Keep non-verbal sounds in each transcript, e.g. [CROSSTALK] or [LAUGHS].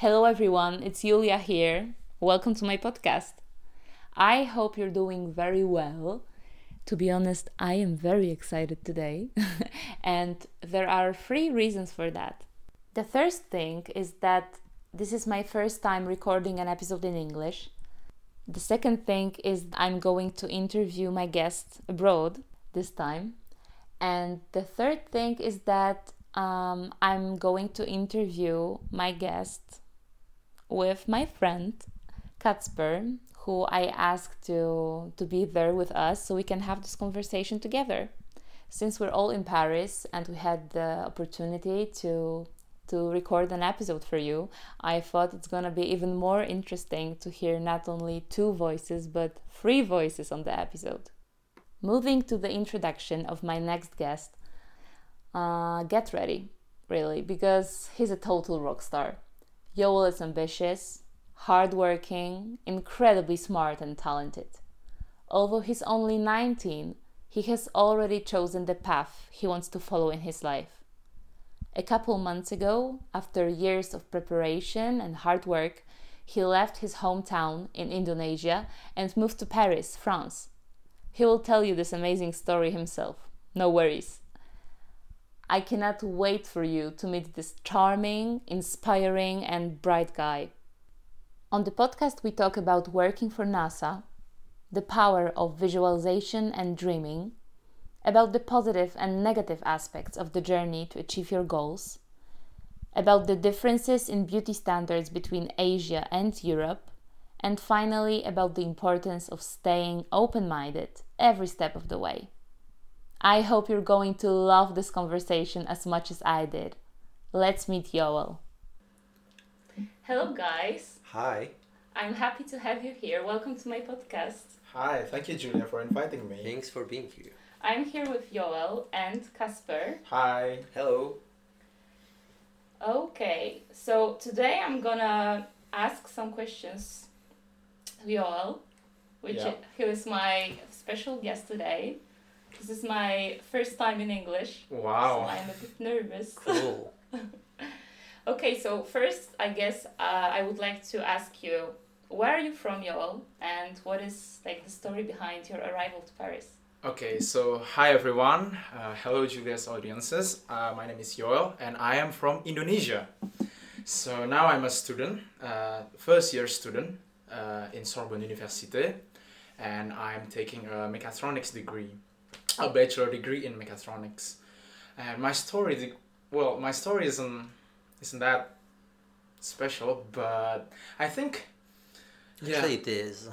Hello, everyone. It's Julia here. Welcome to my podcast. I hope you're doing very well. To be honest, I am very excited today, [LAUGHS] and there are three reasons for that. The first thing is that this is my first time recording an episode in English. The second thing is I'm going to interview my guest abroad this time. And the third thing is that um, I'm going to interview my guest with my friend Kacper, who I asked to, to be there with us so we can have this conversation together. Since we're all in Paris and we had the opportunity to to record an episode for you, I thought it's gonna be even more interesting to hear not only two voices but three voices on the episode. Moving to the introduction of my next guest, uh, get ready, really, because he's a total rock star. Joel is ambitious, hardworking, incredibly smart, and talented. Although he's only 19, he has already chosen the path he wants to follow in his life. A couple months ago, after years of preparation and hard work, he left his hometown in Indonesia and moved to Paris, France. He will tell you this amazing story himself. No worries. I cannot wait for you to meet this charming, inspiring, and bright guy. On the podcast, we talk about working for NASA, the power of visualization and dreaming, about the positive and negative aspects of the journey to achieve your goals, about the differences in beauty standards between Asia and Europe, and finally about the importance of staying open minded every step of the way. I hope you're going to love this conversation as much as I did. Let's meet Joel. Hello, guys. Hi. I'm happy to have you here. Welcome to my podcast. Hi, thank you, Julia, for inviting me. Thanks for being here. I'm here with Joel and Kacper. Hi. Hello. Okay, so today I'm gonna ask some questions to Joel, which Yeah. who is my special guest today. This is my first time in English, so Wow. I'm a bit nervous. Cool. [LAUGHS] Okay, so first, I guess uh, I would like to ask you, where are you from, Joel, and what is like the story behind your arrival to Paris? Okay, so hi everyone. Uh, hello, Julia's audiences. Uh, my name is Joel, and I am from Indonesia. So now I'm a student, uh, first year student uh, in Sorbonne University, and I'm taking a mechatronics degree, a bachelor degree in mechatronics. And my story, well, my story isn't isn't that special, but I think, yeah. Actually, it is.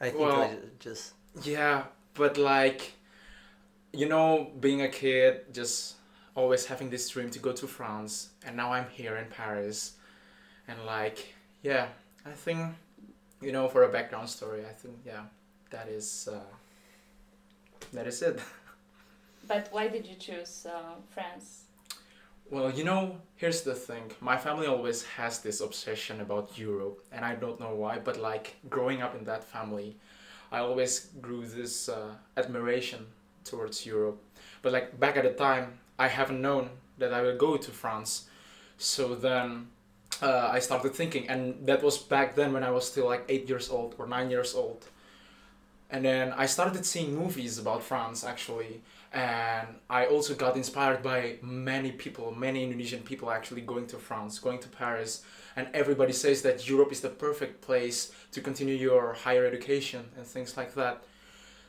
I think Well- I just Yeah, but like, you know, being a kid, just always having this dream to go to France, and now I'm here in Paris, and like, yeah, I think, you know, for a background story, I think, yeah, that is, uh, that is it. But why did you choose uh, France? Well, you know, here's the thing. My family always has this obsession about Europe, and I don't know why, but like growing up in that family, I always grew this uh, admiration towards Europe. But like back at the time, I haven't known that I will go to France. So then uh, I started thinking, and that was back then when I was still like eight years old or nine years old. And then I started seeing movies about France actually, and I also got inspired by many people, many Indonesian people actually going to France, going to Paris, and everybody says that Europe is the perfect place to continue your higher education and things like that.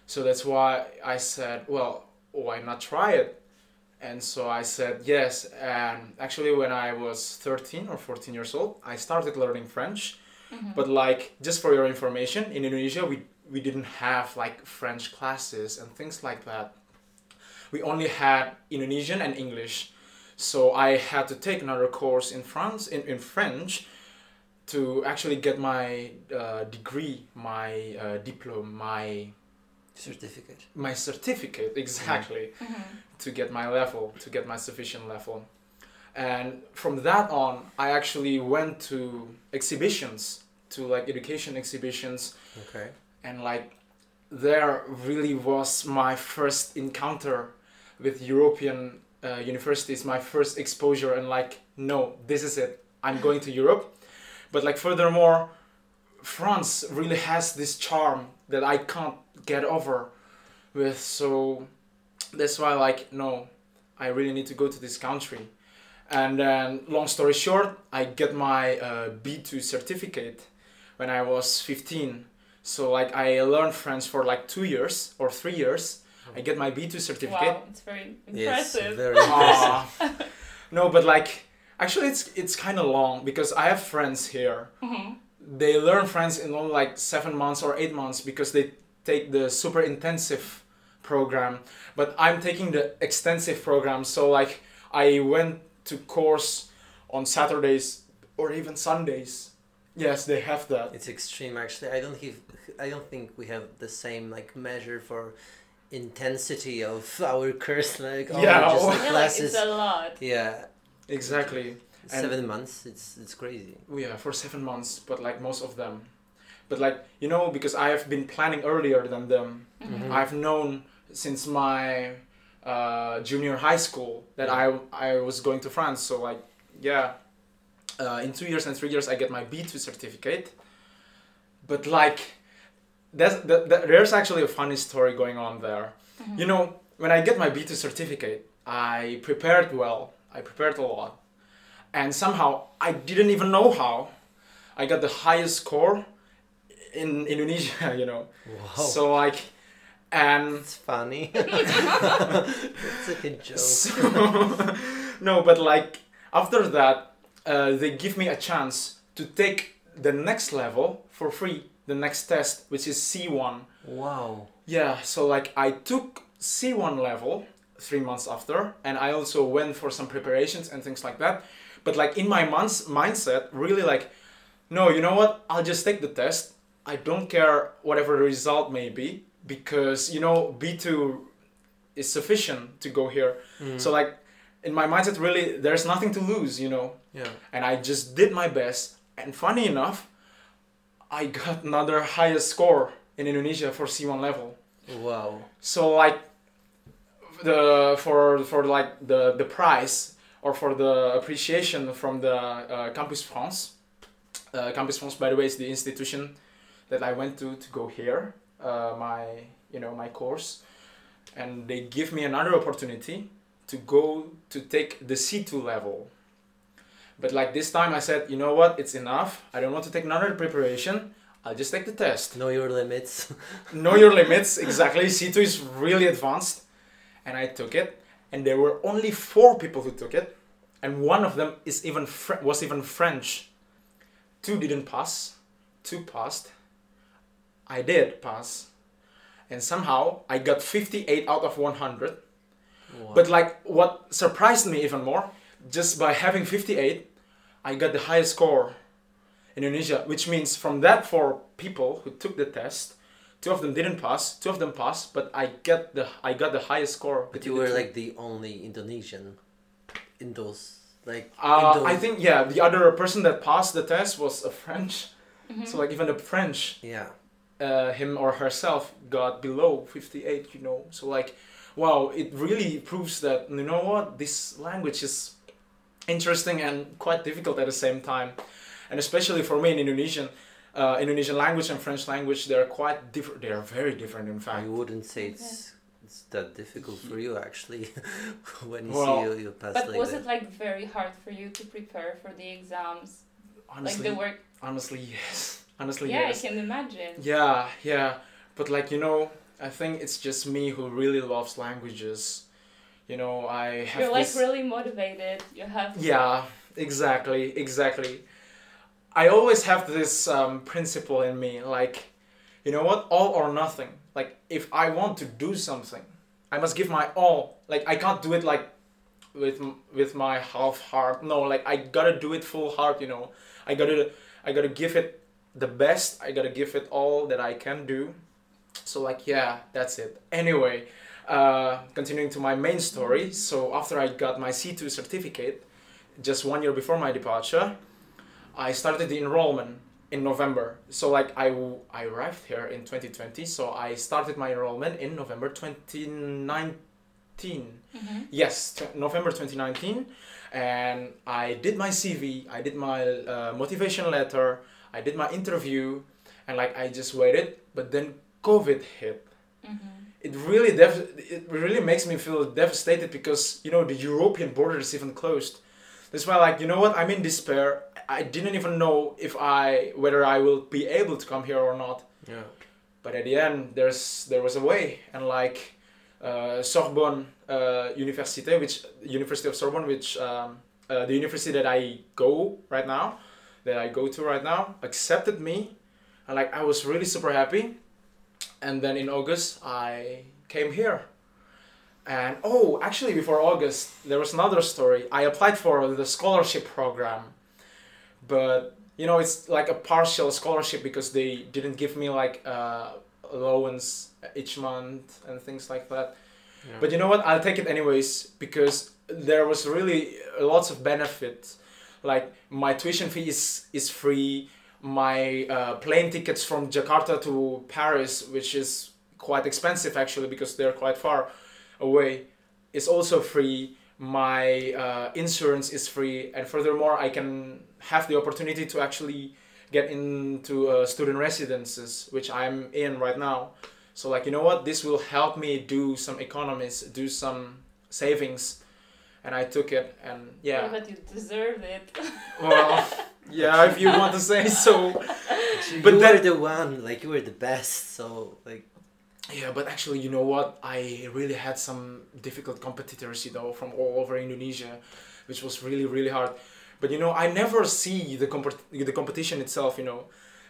So that's why I said, well, why not try it? And so I said yes. And actually, when I was 13 or 14 years old, I started learning French. Mm-hmm. But like, just for your information, in Indonesia, we we didn't have like French classes and things like that. We only had Indonesian and English. So I had to take another course in France in, in French to actually get my uh, degree, my uh, diploma, my certificate. my certificate [LAUGHS] exactly to get my level, to get my sufficient level. And from that on, I actually went to exhibitions, to like education exhibitions, Okay. And like there really was my first encounter with European uh, universities, my first exposure, and like, no, this is it. I'm going to Europe. but like furthermore france really has this charm that i can't get over with so that's why like no i really need to go to this country and then long story short i get my uh, b2 certificate when i was 15 so like i learned french for like two years or three years i get my b2 certificate Wow, it's very impressive. Yes, impressive. very impressive. No, but like actually, it's it's kind of long because I have friends here. Mhm. They learn French in only like seven months or eight months because they take the super intensive program. But I'm taking the extensive program, so like I went to course on Saturdays or even Sundays. Yes, they have that. It's extreme actually. I don't have, I don't think we have the same like measure for intensity of [LAUGHS] our curse like oh, Yeah, just oh. the Yeah, like it's a lot. yeah, Exactly. And- seven months. It's it's crazy. Yeah, for seven months, but like most of them. But like you know, because I have been planning earlier than them. Mhm. I've known since my uh, junior high school that I I was going to France. So like yeah, uh, in two years and three years I get my B two certificate. But like, that's that, that, there's actually a funny story going on there. You know, when I get my B two certificate, I prepared well. I prepared a lot, and somehow I didn't even know how. I got the highest score in Indonesia. [LAUGHS] You know, Wow, so like, and it's funny. [LAUGHS] it's like a joke. so, [LAUGHS] no, but like after that, uh, they give me a chance to take the next level for free, the next test, which is C1. Wow. Yeah, so like I took C1 level three months after, and I also went for some preparations and things like that. But like in my months mindset, really like, no, you know what? I'll just take the test. I don't care whatever the result may be because you know B2 is sufficient to go here. Mm. So like in my mindset, really, there's nothing to lose, you know. yeah. And I just did my best. And funny enough, I got another highest score in Indonesia for C1 level. Wow. So like the for for like the the prize or for the appreciation from the uh, Campus France. Uh, Campus France, by the way, is the institution that I went to to go here. Uh, my you know my course, and they give me another opportunity to go to take the C two level. But like this time, I said, you know what? It's enough. I don't want to take another preparation. I'll just take the test Know your limits. [LAUGHS] know your limits exactly c2 is really advanced and i took it and there were only four people who took it and one of them is even Fr- was even french two didn't pass two passed i did pass and somehow i got 58 out of 100 Wow. but like what surprised me even more just by having 58 i got the highest score in indonesia which means from that four people who took the test two of them didn't pass two of them passed but i get the i got the highest score But you were two. like the only Indonesian in those like. uh, in those, i think yeah the other person that passed the test was a french so like even the french Yeah. uh, him or herself got below 58 you know so like wow it really proves that you know what this language is interesting and quite difficult at the same time and especially for me in indonesian uh, indonesian language and french language they're quite different they are very different in I fact wouldn't say it's it's that difficult for you actually [LAUGHS] when you Well, see you, you pass But like was that. it like very hard for you to prepare for the exams? honestly like the work? honestly yes [LAUGHS] honestly Yeah, yes I can imagine. Yeah, yeah. But like, you know, I think it's just me who really loves languages. You know, I have You're like this really motivated. You have. Yeah, exactly, exactly. I always have this um, principle in me like, you know what? All or nothing. Like if I want to do something, I must give my all. Like I can't do it like with with my half heart. No, like I gotta do it full heart. You know, I gotta I gotta give it the best. I gotta give it all that I can do. So like yeah, that's it. Anyway, uh, continuing to my main story. So after I got my C two certificate, just one year before my departure, I started the enrollment in November. So like I, w- I arrived here in 2020, so I started my enrollment in November 2019. Mhm. Yes, t- November 2019. and I did my CV, I did my uh, motivation letter, I did my interview, and like I just waited. But then COVID hit. It really def- it really makes me feel devastated because you know the European border is even closed. That's why like you know what I'm in despair. I didn't even know if I whether I will be able to come here or not. Yeah. But at the end, there's there was a way, and like uh, Sorbonne uh, Université, which University of Sorbonne, which um, uh, the university that I go right now, that I go to right now, accepted me, and like I was really super happy. And then in August, I came here. And oh, actually, before August, there was another story. I applied for the scholarship program, but you know, it's like a partial scholarship because they didn't give me like uh, allowance each month and things like that. Yeah. But you know what? I'll take it anyways because there was really lots of benefits. Like my tuition fee is, is free. My uh, plane tickets from Jakarta to Paris, which is quite expensive actually because they're quite far away, is also free. My uh, insurance is free, and furthermore, I can have the opportunity to actually get into uh, student residences, which I'm in right now. So like you know what, this will help me do some economies, do some savings, and I took it, and yeah, but you deserve it. well, [LAUGHS] yeah, if you want to say so. So But you then- were the one, like you were the best. So like, Yeah, but actually, you know what? I really had some difficult competitors, you know, from all over Indonesia, which was really, really hard. But you know, I never see the comp- the competition itself. You know,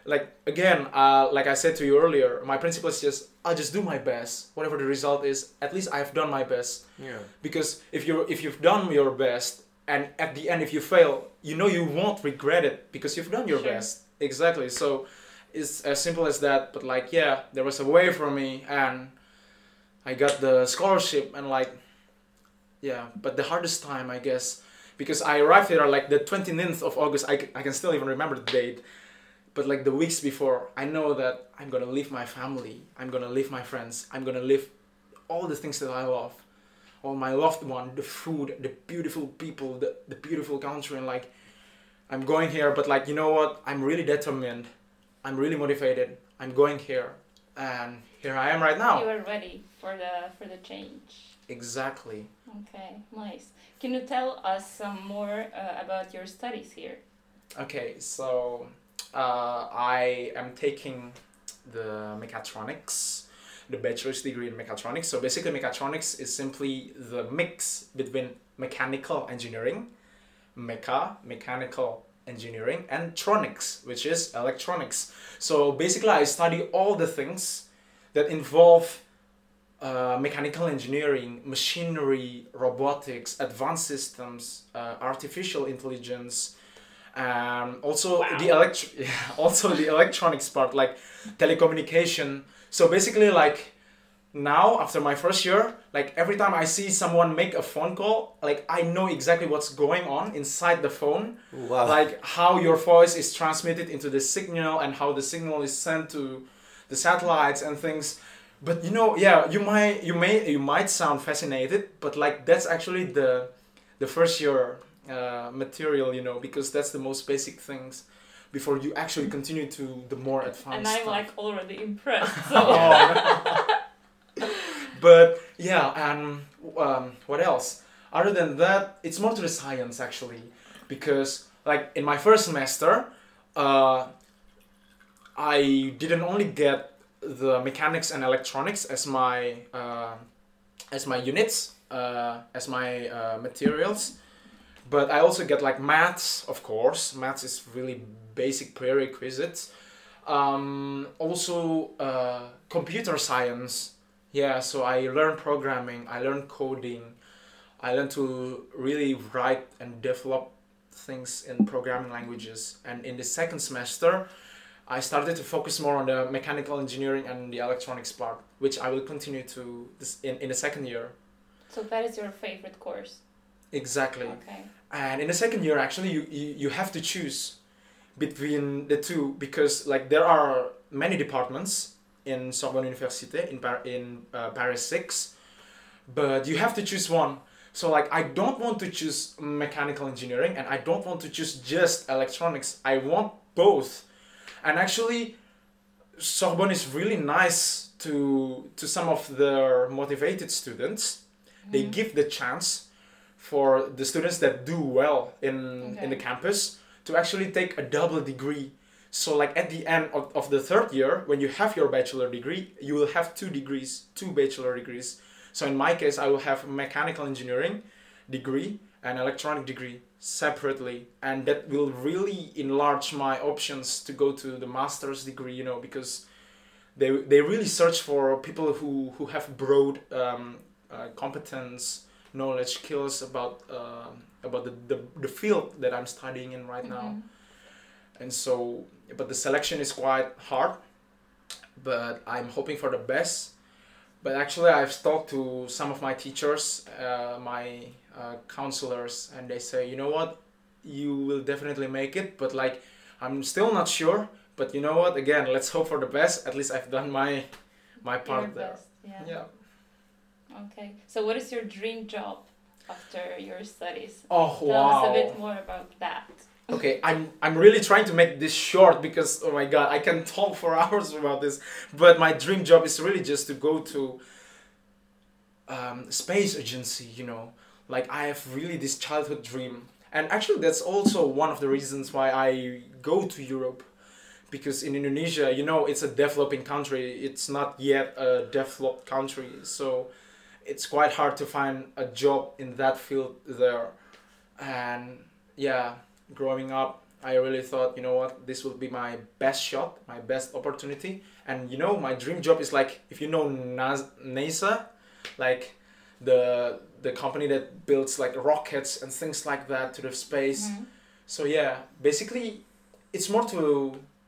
like again, uh, like I said to you earlier, my principle is just I'll just do my best, whatever the result is. At least I've done my best. yeah, Because if you if you've done your best, and at the end if you fail, you know you won't regret it because you've done your Sure. best. Exactly. So it's as simple as that. But like yeah, there was a way for me, and I got the scholarship, and like yeah. But the hardest time, I guess, because I arrived here like the 29th of August. i, I can still even remember the date. But like the weeks before, I know that I'm gonna leave my family. I'm gonna leave my friends. I'm gonna leave all the things that I love all my loved one, the food, the beautiful people, the, the beautiful country, and like I'm going here, but like you know what? I'm really determined. I'm really motivated. I'm going here, and here I am right now. You are ready for the for the change. Exactly. Okay, nice. Can you tell us some more uh, about your studies here? Okay, so uh, I am taking the mechatronics, the bachelor's degree in mechatronics. So basically, mechatronics is simply the mix between mechanical engineering, mecha, mechanical engineering, and tronics, which is electronics. So basically, I study all the things that involve uh, mechanical engineering, machinery, robotics, advanced systems, uh, artificial intelligence, um, also Wow. the elect- yeah, [LAUGHS] also the electronics part, like telecommunication. So basically, like now after my first year, like every time I see someone make a phone call, like I know exactly what's going on inside the phone wow. like how your voice is transmitted into the signal and how the signal is sent to the satellites and things but you know yeah you might you may you might sound fascinated but like that's actually the the first year uh, material you know because that's the most basic things before you actually continue to the more advanced and I'm stuff. like already impressed. [LAUGHS] So Oh. but yeah and um, what else other than that it's more to the science actually because like in my first semester uh, i didn't only get the mechanics and electronics as my uh, as my units uh, as my uh, materials but i also get like maths of course. Maths is really basic prerequisite um, also uh, computer science. Yeah so i learned programming i learned coding. I learned to really write and develop things in programming languages. And in the second semester i started to focus more on the mechanical engineering and the electronics part which i will continue to this in, in the second year. So that is your favorite course. exactly. Okay. And in the second year actually you, you, you have to choose between the two because like there are many departments in Sorbonne Université in, Par- in uh, Paris 6 but you have to choose one So like I don't want to choose mechanical engineering and I don't want to choose just electronics. I want both. And actually Sorbonne is really nice to to some of their motivated students. They give the chance for the students that do well in in the campus to actually take a double degree. So like at the end of, of the third year, when you have your bachelor degree, you will have two degrees, two bachelor degrees. So in my case, I will have mechanical engineering degree and electronic degree separately, and that will really enlarge my options to go to the master's degree. You know, because they they really search for people who who have broad um, uh, competence, knowledge, skills about uh, about the, the the field that I'm studying in right now. Mhm. and so but the selection is quite hard but i'm hoping for the best. But actually i've talked to some of my teachers uh, my uh, counselors and they say you know what? You will definitely make it but like i'm still not sure. But you know what? Again let's hope for the best. At least i've done my my part there. Yeah. yeah Okay. So, what is your dream job after your studies? oh Tell wow us a bit more about that. okay i'm i'm really trying to make this short because oh my god i can [LAUGHS] talk for hours about this but my dream job is really just to go to um, space agency you know like i have really this childhood dream and actually that's also one of the reasons why i go to europe because in indonesia you know it's a developing country it's not yet a developed country so it's quite hard to find a job in that field there. And yeah growing up i really thought you know what this will be my best shot my best opportunity. And you know my dream job is like if you know Nas- nasa like the the company that builds like rockets and things like that to the space. Mhm. so yeah basically it's more to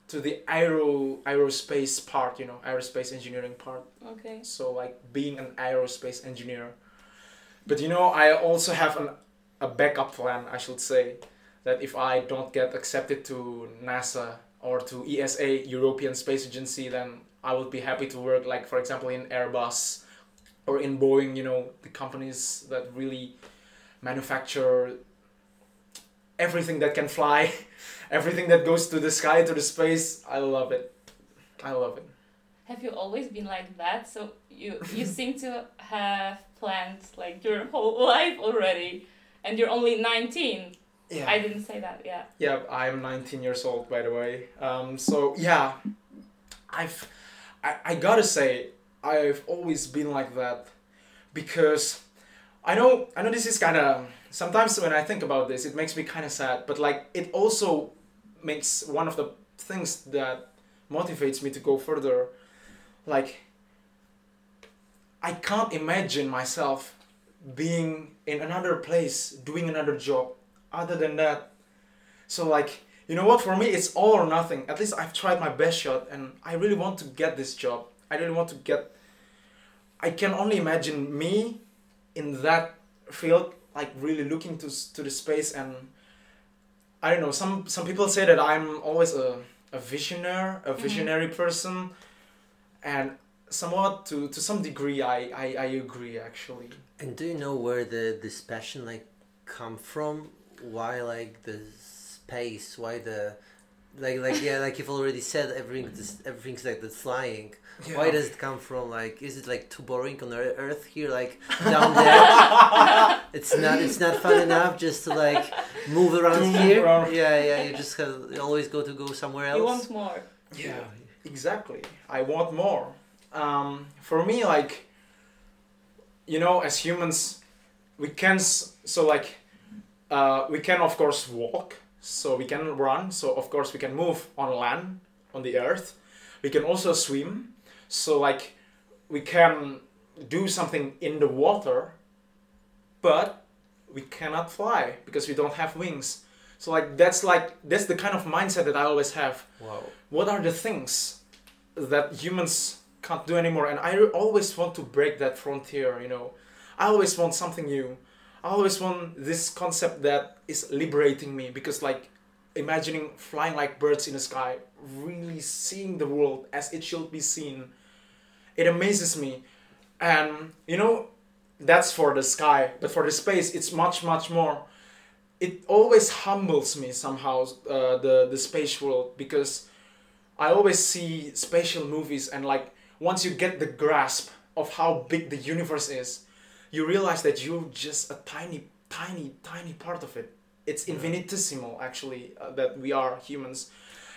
to the aero aerospace part you know aerospace engineering part. Okay. so like being an aerospace engineer. But you know i also have an, a backup plan i should say that if i don't get accepted to nasa or to esa european space agency then i would be happy to work like for example in airbus or in boeing you know the companies that really manufacture everything that can fly [LAUGHS] everything that goes to the sky to the space i love it i love it Have you always been like that? So you you [LAUGHS] seem to have planned like your whole [LAUGHS] life already, and you're only nineteen. yeah I didn't say that. Yeah. Yeah, I'm 19 years old, by the way. Um, so yeah, I've, I, I gotta say, I've always been like that, because I know, I know this is kind of sometimes when I think about this, it makes me kind of sad, but like it also makes one of the things that motivates me to go further. Like, I can't imagine myself being in another place doing another job other than that. So like you know what? For me it's all or nothing. At least i've tried my best shot and i really want to get this job. I really want to get i can only imagine me in that field like really looking to to the space and i don't know some some people say that i'm always a a visionary a mm-hmm. visionary person and somewhat to to some degree i i, I agree actually And do you know where the this passion like come from? Why like the space? Why the like like yeah like you've already said everything this, everything's like the flying. Why does it come from? Like is it like too boring on Ear- Earth here? Like down there, [LAUGHS] it's not it's not fun enough just to like move around move here. around. Yeah yeah you just have, you always go to go somewhere else. You want more. yeah exactly i want more um, for me like you know as humans we can so like uh, we can of course walk so we can run so of course we can move on land on the earth we can also swim so like we can do something in the water but we cannot fly because we don't have wings. So like that's like that's the kind of mindset that i always have. Wow. what are the things that humans can't do anymore? And i always want to break that frontier you know. I always want something new. I always want this concept that is liberating me because like imagining flying like birds in the sky really seeing the world as it should be seen it amazes me and you know that's for the sky, but for the space, it's much much more. It always humbles me somehow uh, the the space world because I always see spatial movies and like once you get the grasp of how big the universe is, you realize that you're just a tiny tiny tiny part of it. It's infinitesimal actually uh, that we are humans,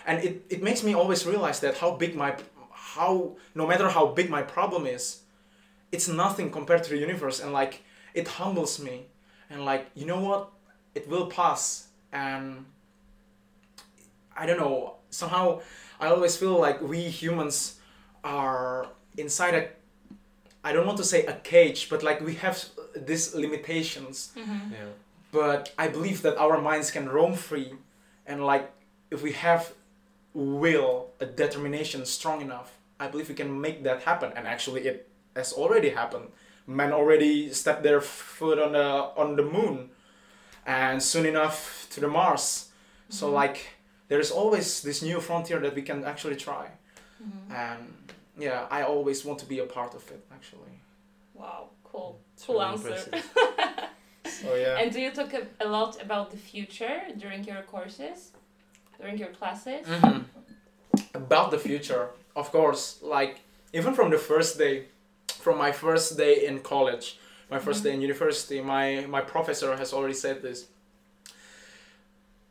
and it, it makes me always realize that how big my how no matter how big my problem is, it's nothing compared to the universe. And like it humbles me. And like you know what? It will pass. And i don't know. Somehow i always feel like we humans are inside a i don't want to say a cage but like we have these limitations. Mm-hmm. Yeah. but i believe that our minds can roam free. And like if we have will a determination strong enough i believe we can make that happen and actually it has already happened men already stepped their foot on the on the moon and soon enough to the mars so Mhm. like there's always this new frontier that we can actually try Mhm. and yeah i always want to be a part of it actually Wow, cool. Cool answer. [LAUGHS] so yeah And do you talk a, lot about the future during your courses, during your classes? Mhm. About the future, of course. Like even from the first day, from my first day in college, my 1st Mhm. day in university, my my professor has already said this.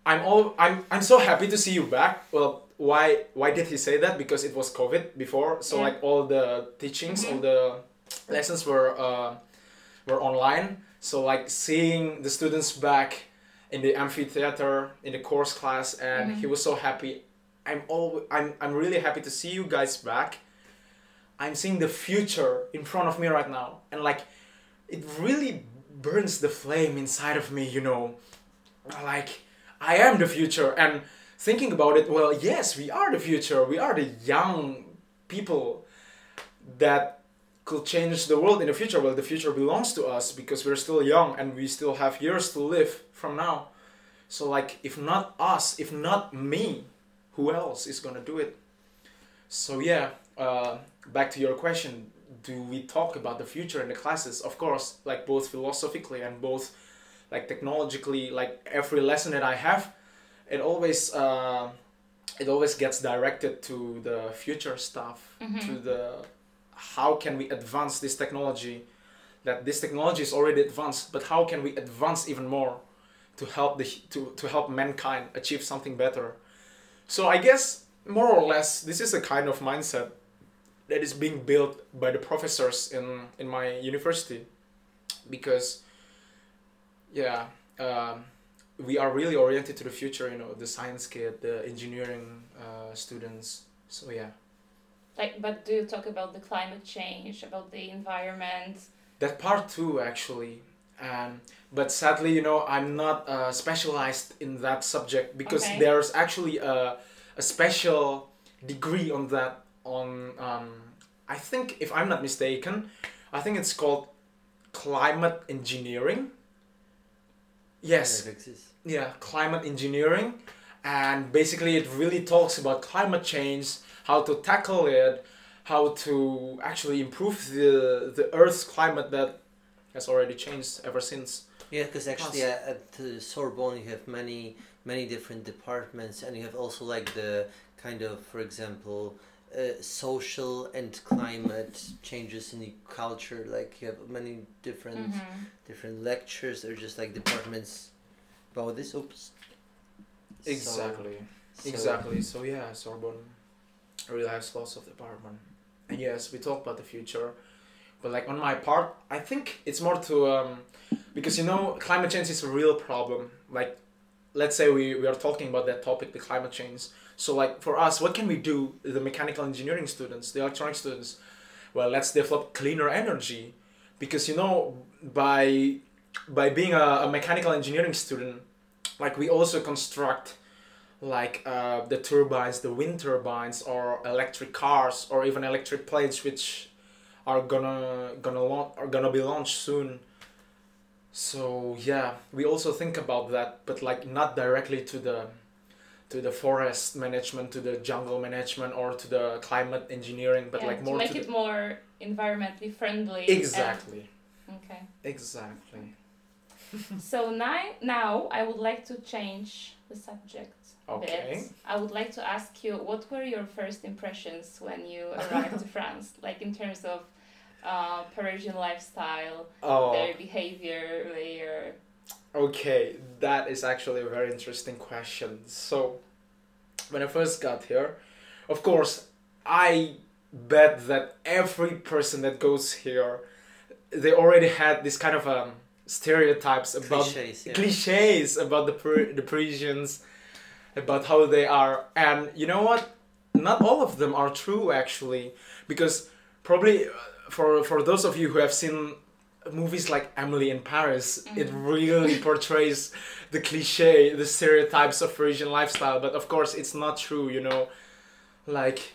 I'm all I'm I'm so happy to see you back. Well, why why did he say that? Because it was COVID before, so Yeah. like all the teachings, all Mhm. the lessons were uh, were online. So like seeing the students back in the amphitheater in the course class, and Mhm. he was so happy. I'm all I'm I'm really happy to see you guys back. I'm seeing the future in front of me right now, and like it really burns the flame inside of me. You know, like I am the future, and thinking about it, well, yes, we are the future. We are the young people that could change the world in the future. Well, the future belongs to us because we're still young and we still have years to live from now. So, like, if not us, if not me, who else is gonna do it? So, yeah, uh, back to your question do we talk about the future in the classes? Of course, like, both philosophically and both, like, technologically, like, every lesson that I have, it always. Uh, it always gets directed to the future stuff, Mhm. to the how can we advance this technology that this technology is already advanced but how can we advance even more to help the to, to help mankind achieve something better so i guess more or less this is a kind of mindset that is being built by the professors in in my university. Because yeah um, we are really oriented to the future you know the science kid the engineering uh, students. So yeah. Like, but do you talk about the climate change, about the environment? that part too actually um, but sadly you know i'm not uh, specialized in that subject because Okay. there's actually a, a special degree on that on um, i think if i'm not mistaken i think it's called climate engineering. Yes. Yeah climate engineering. And basically it really talks about climate change how to tackle it how to actually improve the the earth's climate that has already changed ever since Yeah, because actually at, at the Sorbonne you have many many different departments, and you have also like the kind of, for example, uh, social and climate changes in the culture. Like you have many different Mhm. different lectures or just like departments about this. Oops. So- exactly so- exactly so yeah sorbonne really has lots of department and yes we talk about the future but like on my part i think it's more to um, because you know climate change is a real problem. Like let's say we, we are talking about that topic the climate change. So like for us what can we do the mechanical engineering students the electronic students? Well let's develop cleaner energy because you know by by being a, a mechanical engineering student like we also construct like uh, the turbines the wind turbines or electric cars or even electric planes which are gonna gonna launch are gonna be launched soon so yeah we also think about that but like not directly to the to the forest management to the jungle management or to the climate engineering but Yeah, like to more make to it the, more environmentally friendly. and- exactly Okay. Exactly. [LAUGHS] so now, now I would like to change the subject Okay. bit. I would like to ask you what were your first impressions when you arrived to [LAUGHS] France, like in terms of uh, Parisian lifestyle, Oh. their behavior, their Okay, that is actually a very interesting question. So, when I first got here, of course, I bet that every person that goes here, they already had this kind of um, stereotypes about Cliches, yeah. cliches about the Par- the Parisians, about how they are, and you know what? Not all of them are true actually, because probably uh, for for those of you who have seen movies like Emily in Paris, it really [LAUGHS] portrays the cliche, the stereotypes of Parisian lifestyle. But of course, it's not true. You know, like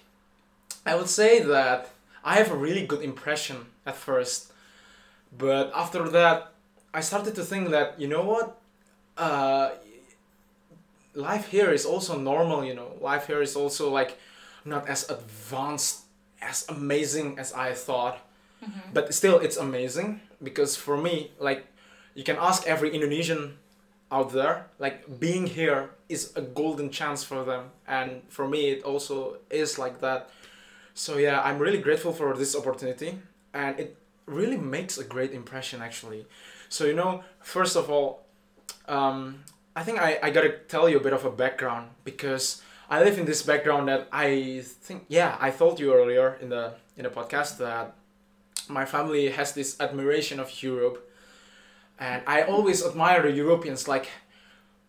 I would say that I have a really good impression at first, but after that, I started to think that you know what, uh, life here is also normal. You know, life here is also like not as advanced, as amazing as I thought. But still it's amazing because for me like you can ask every indonesian out there like being here is a golden chance for them. And for me it also is like that. So yeah i'm really grateful for this opportunity. And it really makes a great impression actually. So you know first of all um, i think I, I gotta tell you a bit of a background because i live in this background that i think yeah i told you earlier in the in the podcast that my family has this admiration of Europe, and I always admire the Europeans. Like,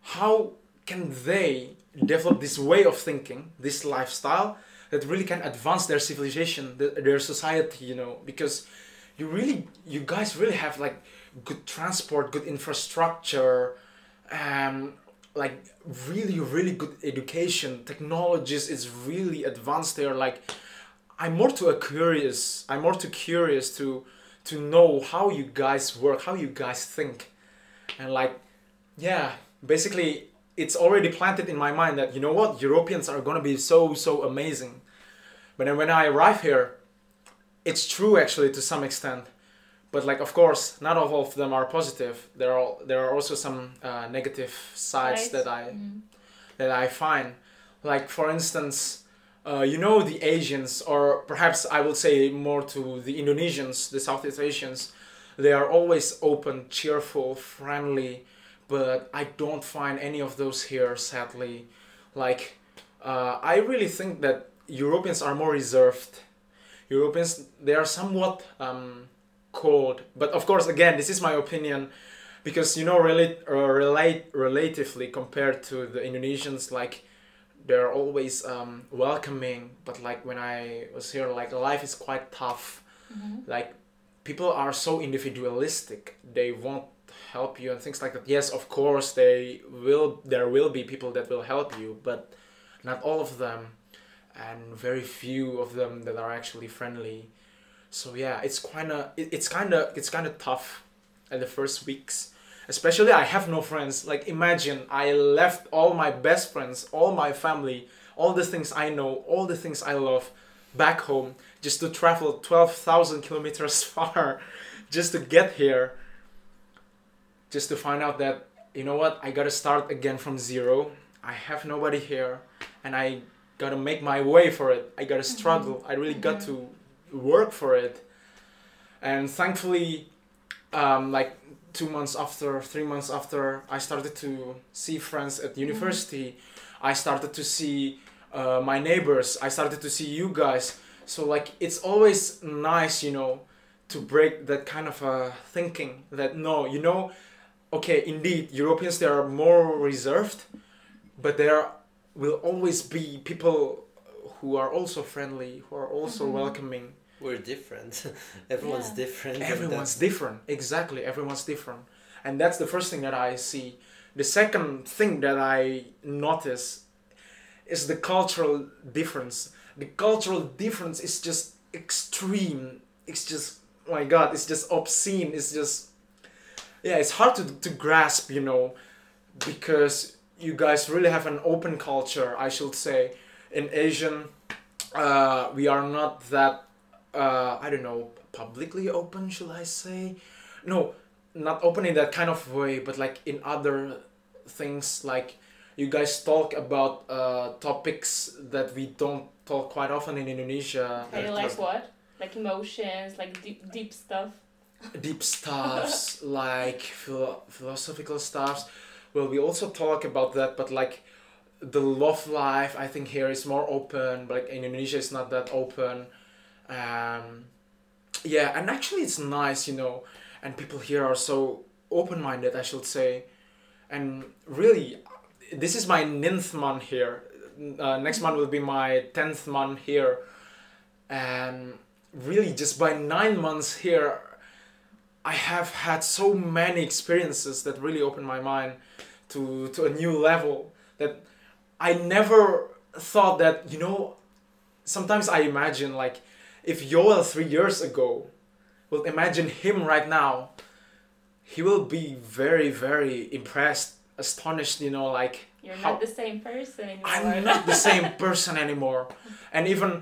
how can they develop this way of thinking, this lifestyle that really can advance their civilization, their society? You know, because you really, you guys really have like good transport, good infrastructure, um, like really, really good education. Technologies is really advanced there. Like I'm more to a curious. I'm more to curious to to know how you guys work, how you guys think, and like, yeah, basically, it's already planted in my mind that you know what Europeans are gonna be so so amazing, but then when I arrive here, it's true actually to some extent, but like of course not all of them are positive. There are there are also some uh, negative sides Right. that I that I find. Like for instance, uh, you know the Asians, or perhaps I would say more to the Indonesians, the Southeast Asians. They are always open, cheerful, friendly, but I don't find any of those here, sadly. Like, uh, I really think that Europeans are more reserved. Europeans, they are somewhat um, cold, but of course, again, this is my opinion because you know relate uh, relate relatively compared to the Indonesians like they're always um, welcoming. But like when I was here like life is quite tough. Like people are so individualistic. They won't help you and things like that. Yes of course they will there will be people that will help you but not all of them. And very few of them that are actually friendly so yeah it's kind of it, it's kind of it's kind of tough at the first weeks. Especially i have no friends. Like imagine i left all my best friends all my family all the things i know all the things i love back home just to travel 12000 kilometers [LAUGHS] far just to get here just to find out that you know what i gotta start again from zero. I have nobody here and i gotta make my way for it. I gotta mm-hmm. struggle. I really got mm-hmm. to work for it. And thankfully um, like two months after three months after i started to see friends at university i started to see uh, my neighbors. I started to see you guys. So like it's always nice you know to break that kind of uh, thinking that no you know okay indeed europeans they are more reserved but there will always be people who are also friendly who are also welcoming We're different. [LAUGHS] Everyone's Yeah. different. everyone's different. Exactly. Everyone's different. And that's the first thing that i see. The second thing that i notice is the cultural difference. The cultural difference is just extreme. It's just oh my god it's just obscene. It's just yeah it's hard to, to grasp you know because you guys really have an open culture i should say. In asian uh, we are not that uh, i don't know publicly open shall i say no, not open in that kind of way, but like in other things, like you guys talk about uh, topics that we don't talk quite often in Indonesia. Okay, that- like what? Like emotions, like deep, deep stuff. deep stuffs [LAUGHS] like philo- philosophical stuffs well we also talk about that but like the love life i think here is more open but like in indonesia it's not that open um yeah and actually it's nice you know and people here are so open-minded i should say. And really this is my ninth month here. Uh, next month will be my 10th month here. And really just by nine months here I have had so many experiences that really opened my mind to to a new level that I never thought that you know sometimes I imagine like if Joel three years ago well imagine him right now he will be very very impressed astonished you know like You're how- not the same person anymore. I'm not the [LAUGHS] same person anymore. And even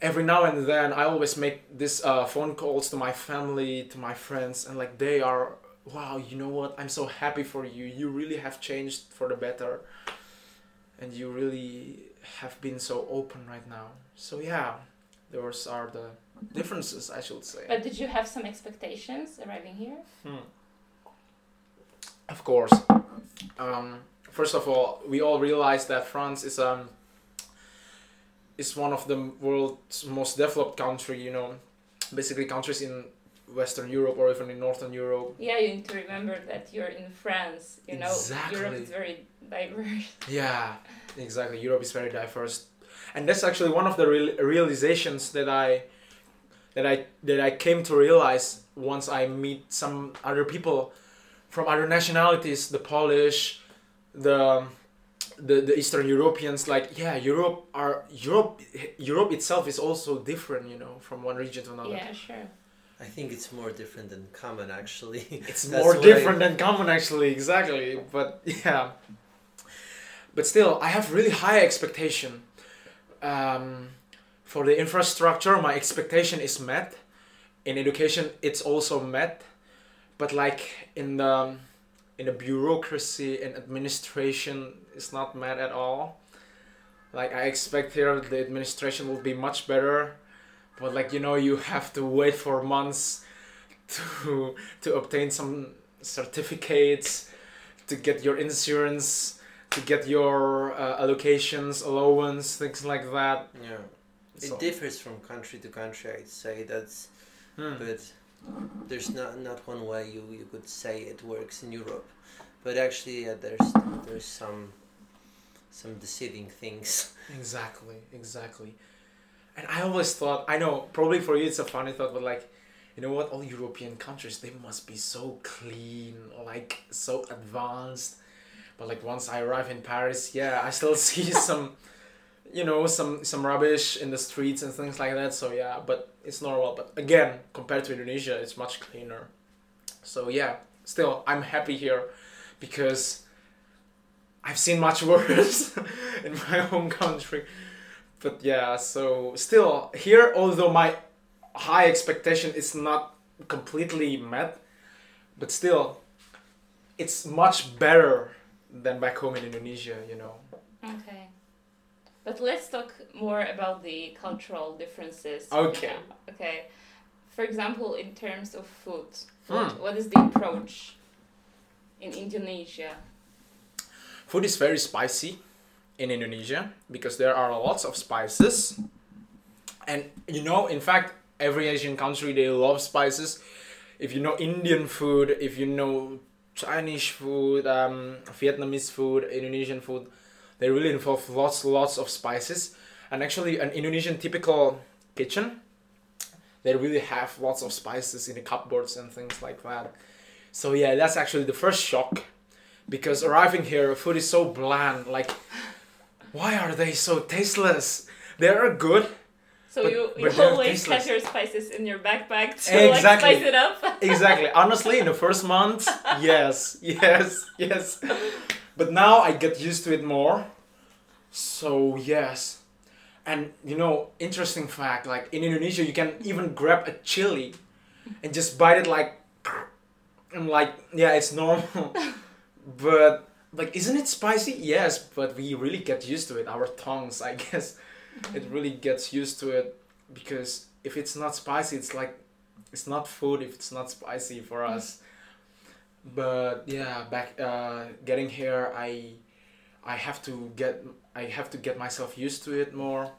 every now and then, I always make this uh, phone calls to my family, to my friends, and like they are, wow, you know what? I'm so happy for you. You really have changed for the better, and you really have been so open right now. So yeah, those are the differences, I should say. But did you have some expectations arriving here? Hmm. Of course. Um, first of all, we all realize that France is um is one of the world's most developed country. You know, basically countries in Western Europe or even in Northern Europe. Yeah, you need to remember that you're in France. You know, Europe is very diverse. Yeah, exactly. Europe is very diverse, and that's actually one of the real realizations that I that I that I came to realize once I meet some other people from other nationalities, the Polish, the the, the Eastern Europeans. Like yeah, Europe are Europe Europe itself is also different, you know, from one region to another. Yeah, sure. I think it's more different than common actually. [LAUGHS] It's more why- different than common actually, exactly. But yeah. But still, I have really high expectation. Um, for the infrastructure, my expectation is met. In education, it's also met. But like in the in the bureaucracy and administration, it's not met at all. Like I expect here, the administration will be much better. But like you know, you have to wait for months to to obtain some certificates, to get your insurance, to get your uh, allocations, allowance, things like that. Yeah. It differs from country to country. I'd say that's, Hmm. but there's not not one way you, you could say it works in Europe, but actually yeah, there's there's some some deceiving things. [LAUGHS] Exactly, exactly. And I always thought, I know, probably for you it's a funny thought, but like, you know what? All European countries, they must be so clean, like so advanced. But like once I arrive in Paris, yeah, I still [LAUGHS] see some, you know, some some rubbish in the streets and things like that. So yeah, but it's normal. But again, compared to Indonesia, it's much cleaner. So yeah, still I'm happy here, because I've seen much [LAUGHS] worse in my home country. But yeah, so still here, although my high expectation is not completely met, but still, it's much better than back home in Indonesia, you know. Okay. But let's talk more about the cultural differences. Okay. Okay. For example, in terms of food, what, hmm. what is the approach in Indonesia? Food is very spicy in Indonesia because there are lots of spices. And you know, in fact, every Asian country they love spices. If you know Indian food, if you know Chinese food, um, Vietnamese food, Indonesian food, they really involve lots, lots of spices. And actually, an Indonesian typical kitchen, they really have lots of spices in the cupboards and things like that. So yeah, that's actually the first shock because arriving here food is so bland like why are they so tasteless they are good So But- you, you always have your spices in your backpack to Exactly. like spice it up. [LAUGHS] exactly honestly in the first month [LAUGHS] yes yes yes but now i get used to it more so yes and you know interesting fact like in indonesia you can even grab a chili and just bite it like I'm like, yeah, it's normal. [LAUGHS] but like, isn't it spicy? Yes, but we really get used to it. Our tongues, I guess, it really gets used to it because if it's not spicy, it's like it's not food if it's not spicy for us. But yeah, back uh, getting here, I I have to get I have to get myself used to it more,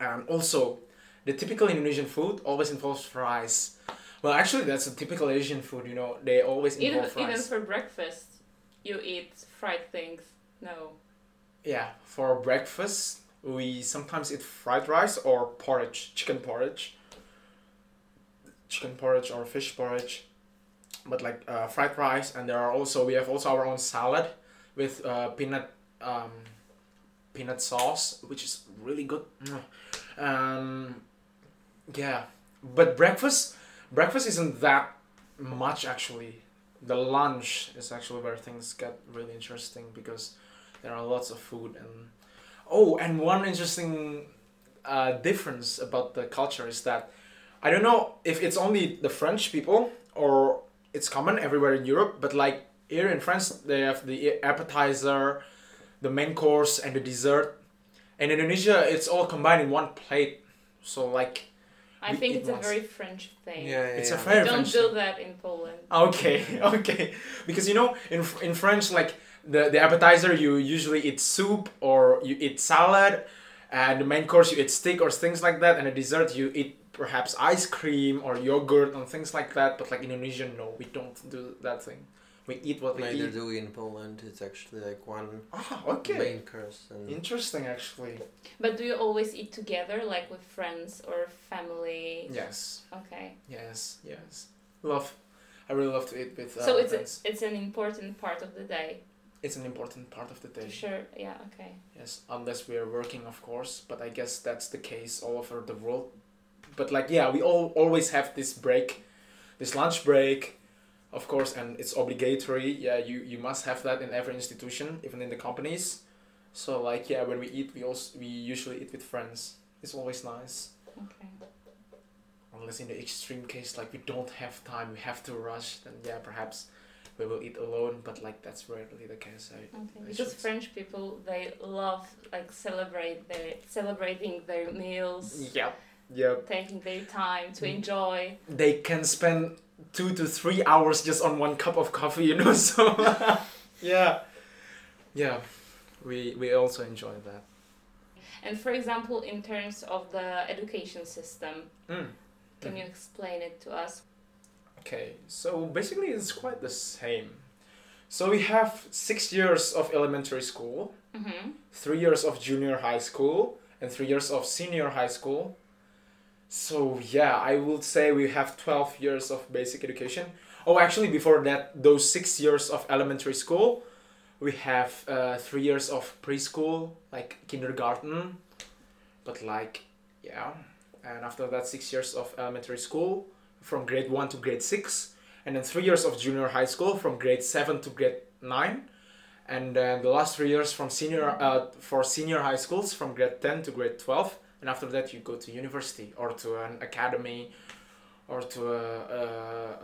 and also the typical Indonesian food always involves fries. Well, actually, that's a typical Asian food. You know, they always Even fries. even for breakfast, you eat fried things. No. Yeah, for breakfast we sometimes eat fried rice or porridge, chicken porridge, chicken porridge or fish porridge, but like uh, fried rice. And there are also we have also our own salad with uh, peanut um, peanut sauce, which is really good. Mm. Um, yeah, but breakfast breakfast isn't that much actually. The lunch is actually where things get really interesting because there are lots of food and oh and one interesting uh, difference about the culture is that i don't know if it's only the french people or it's common everywhere in europe but like here in france they have the appetizer the main course and the dessert in indonesia it's all combined in one plate so like I think eat it's a once. very French thing. Yeah, yeah. it's yeah. a very Don't French do that in Poland. Okay, [LAUGHS] okay. Because you know, in in French, like the the appetizer, you usually eat soup or you eat salad, and the main course you eat steak or things like that, and the dessert you eat perhaps ice cream or yogurt and things like that. But like Indonesian, no, we don't do that thing. We eat what we Neither eat. do we in Poland. It's actually like one Ah, okay. main course. And Interesting, actually. But do you always eat together, like with friends or family? Yes, Okay. yes, yes. Love. I really love to eat with. Uh, so it's a, it's an important part of the day. It's an important part of the day. Sure. Yeah. Okay. Yes, unless we are working, of course. But I guess that's the case all over the world. But like, yeah, we all always have this break, this lunch break, of course, and it's obligatory. Yeah, you you must have that in every institution, even in the companies. So like, yeah, when we eat, we also we usually eat with friends. It's always nice. Okay. Unless in the extreme case, like we don't have time, we have to rush, then yeah, perhaps we will eat alone. But like that's rarely the case. I, Okay. I Because should say. French people they love like celebrate their celebrating their meals, Yep. Yep. taking their time to Mm. enjoy. they can spend two to three hours just on one cup of coffee, you know. [LAUGHS] So yeah, yeah, we we also enjoy that. And for example, in terms of the education system, Mm. can Mm. you explain it to us? Okay, so basically it's quite the same. So we have six years of elementary school, Mm-hmm. three years of junior high school, and three years of senior high school. So yeah, I would say we have twelve years of basic education. Oh, actually, before that, those six years of elementary school, we have uh, three years of preschool, like kindergarten, but like yeah, and after that, six years of elementary school from grade one to grade six, and then three years of junior high school from grade seven to grade nine, and then the last three years from senior uh, for senior high schools from grade ten to grade twelve, and after that you go to university or to an academy, or to a, a,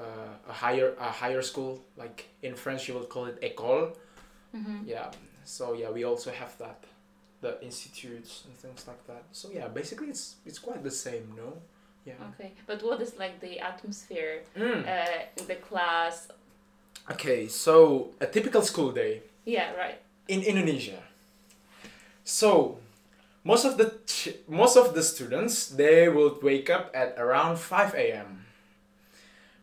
a, a higher a higher school like in French you would call it école. Mm-hmm. Yeah. So yeah, we also have that, the institutes and things like that. So yeah, basically it's it's quite the same, no? Yeah. Okay, but what is like the atmosphere Mm. uh, in the class? Okay, so a typical school day Yeah, right. in Indonesia. So most of the ch- most of the students they will wake up at around five a.m.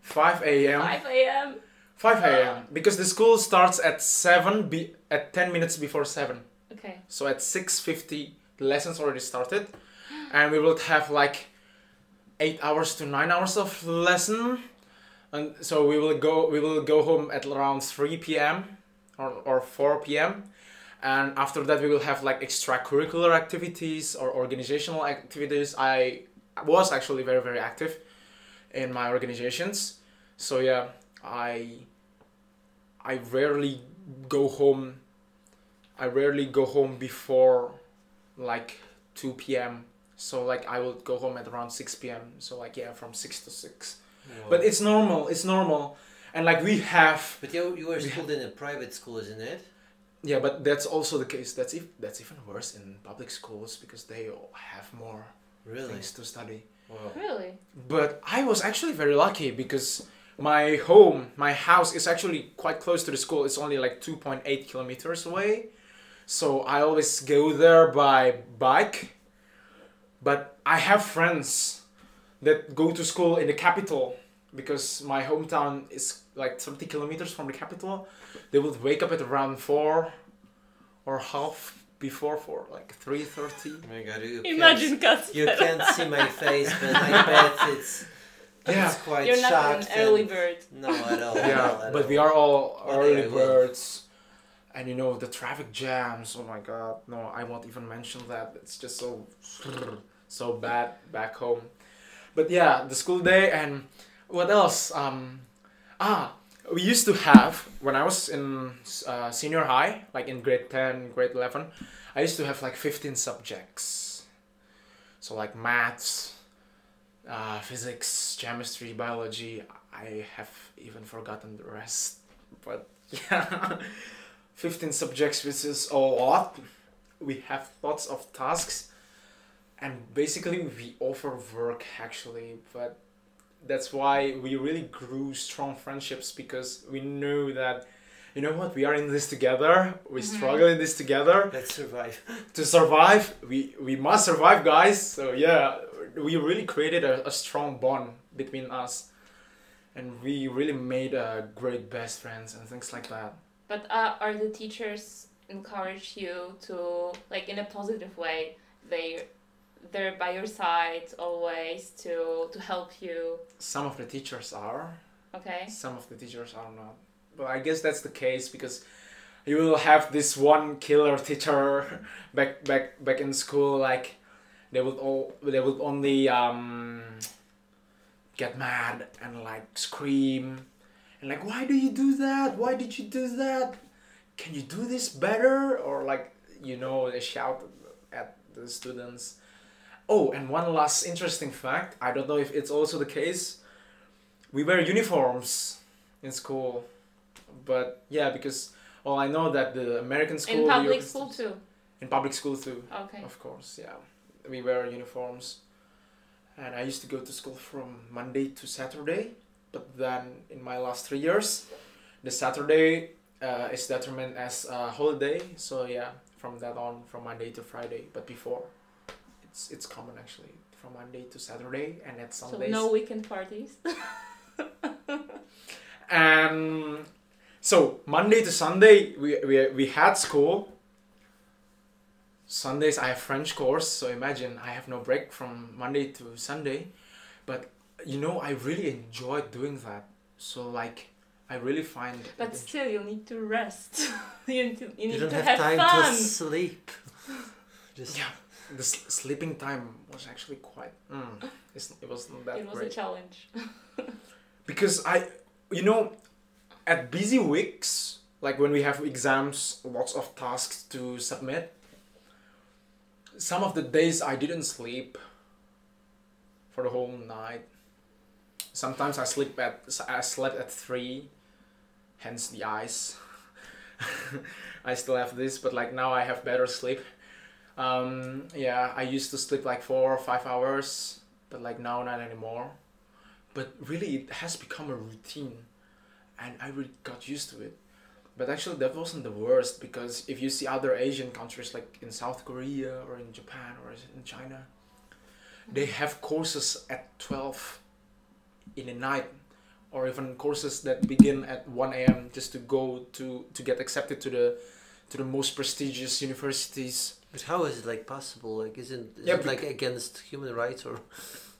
Five a.m. 5 a.m. 5 a.m. because the school starts at 7 be- at 10 minutes before 7 Okay. so at 6.50 the lessons already started and we will have like 8 hours to 9 hours of lesson. And so we will go we will go home at around 3 p.m or, or 4 p.m and after that we will have like extracurricular activities or organizational activities. I was actually very very active in my organizations. So yeah i i rarely go home. I rarely go home before like 2 p.m so like i will go home at around 6 p.m so like yeah from 6 to 6 but it's normal it's normal and like we have But you you were We schooled in a private school, isn't it? yeah, but that's also the case. That's if that's even worse in public schools because they have more Really? things to study. Wow. Really? But I was actually very lucky because my home, my house is actually quite close to the school. It's only like 2.8 kilometers away. So I always go there by bike. But I have friends that go to school in the capital because my hometown is like 30 kilometers from the capital. They would wake up at around 4 or half before 4, like 3.30. Oh my god, you Imagine Can't, you can't see my [LAUGHS] face, but I bet it's Yeah. it's quite You're not shocked. an early bird. No, at all. [LAUGHS] yeah, but we are all early day birds, and you know the traffic jams. Oh my god, no, I won't even mention that. It's just so [LAUGHS] so bad back home. But yeah, the school day and what else? Um, ah, we used to have when I was in uh, senior high, like in grade ten, grade eleven. I used to have like fifteen subjects. So like maths, uh, physics, chemistry, biology. I have even forgotten the rest, but yeah, [LAUGHS] fifteen subjects, which is a lot. We have lots of tasks, and basically we offer work actually, but that's why we really grew strong friendships because we knew that. You know what? We are in this together. We Mhm. struggle in this together Let's survive. [LAUGHS] to survive we we must survive guys so yeah we really created a, a strong bond between us and we really made a great best friends and things like that But uh, are the teachers encourage you to like in a positive way? They they're by your side always to to help you. some of the teachers are. Okay. some of the teachers are not. But i guess that's the case because you will have this one killer teacher [LAUGHS] back back back in school like they would all they would only um get mad and like scream and like why do you do that? Why did you do that? Can you do this better? Or like you know they shout at the students oh and one last interesting fact i don't know if it's also the case. We wear uniforms in school but yeah because well i know that the american school in public school too. in public school too Okay. of course yeah. We wear uniforms. And i used to go to school from monday to saturday but then in my last three years the saturday uh, is determined as a holiday. So yeah from that on from monday to friday but before it's it's common actually from monday to saturday and at So sundays no weekend parties. and [LAUGHS] um, so Monday to Sunday we, we, we had school. Sundays I have French course, so imagine I have no break from Monday to Sunday. But you know I really enjoy doing that. So like I really find But it- still, you need to rest. [LAUGHS] you need to, you You need don't to have, have, time fun. to sleep. [LAUGHS] Just Yeah. The s- sleeping time was actually quite mm, it's, it wasn't that It was great. a challenge. [LAUGHS] because I, you know, at busy weeks, like when we have exams, lots of tasks to submit. Some of the days I didn't sleep for the whole night. Sometimes I sleep at I slept at three, hence the eyes. [LAUGHS] I still have this, but like now I have better sleep. Um, yeah, I used to sleep like four or five hours, but like now not anymore. But really it has become a routine and i really got used to it. But actually that wasn't the worst because if you see other asian countries like in south korea or in japan or in china they have courses at 12 in the night or even courses that begin at 1 a.m just to go to to get accepted to the to the most prestigious universities But how is it like possible? Like, isn't is Yeah, it like against human rights or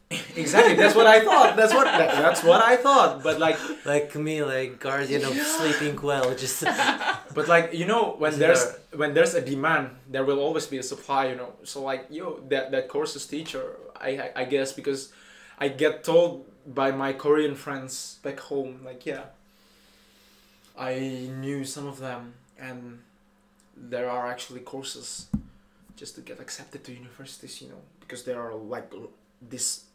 [LAUGHS] exactly that's what i thought that's what that, that's what i thought but like [LAUGHS] like me, like guardian of sleeping well? Just [LAUGHS] But like you know, when Isn't there's when there's a demand, there will always be a supply. You know, so like yo, that that courses teacher, I I- I guess because I get told by my Korean friends back home, like yeah, I knew some of them, and there are actually courses just to get accepted to universities. You know, because there are like this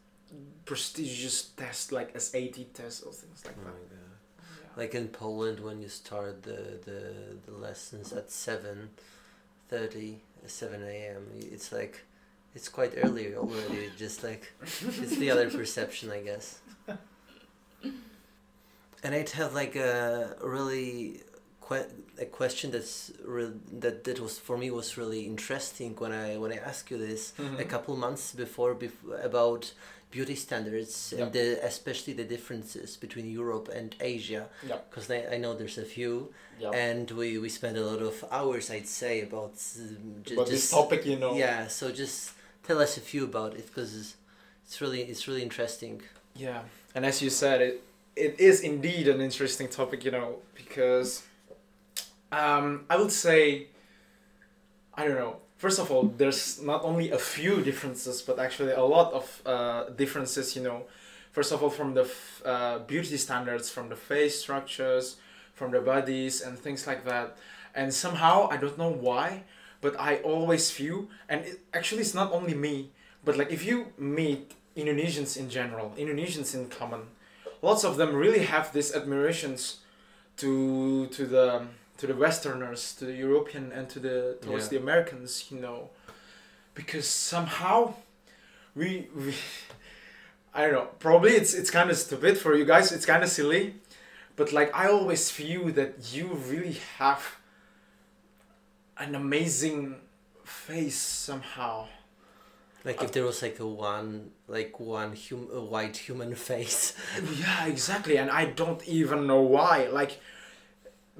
prestigious test like SAT test or things like Oh that. Yeah. like in Poland when you start the the, the lessons at seven thirty, seven a.m. It's like it's quite early already. Just like it's the other perception, I guess. [LAUGHS] And I'd have like a really que- a question that's re- that that was for me was really interesting when I when I asked you this a Mhm. couple months before bef- about beauty standards Yep. and the, especially the differences between Europe and Asia Yep. because I, I know there's a few Yep. and we, we spend a lot of hours I'd say about um, ju- but this topic, you know. yeah so just tell us a few about it because it's, it's really it's really interesting Yeah, and as you said, it it is indeed an interesting topic, you know, because um, I would say, I don't know. First of all, there's not only a few differences, but actually a lot of uh, differences, you know. First of all, from the f- uh, beauty standards, from the face structures, from the bodies, and things like that. And somehow, I don't know why, but I always feel, and it, actually, it's not only me, but like if you meet Indonesians in general, Indonesians in common, lots of them really have this admirations to to the to the Westerners, to the European, and to the towards Yeah. the Americans, you know, because somehow we we [LAUGHS] I don't know. Probably it's it's kind of stupid for you guys. It's kind of silly, but like I always feel that you really have an amazing face somehow. like if there was like a one like one hum- a white human [LAUGHS] face Yeah, exactly. And I don't even know why. Like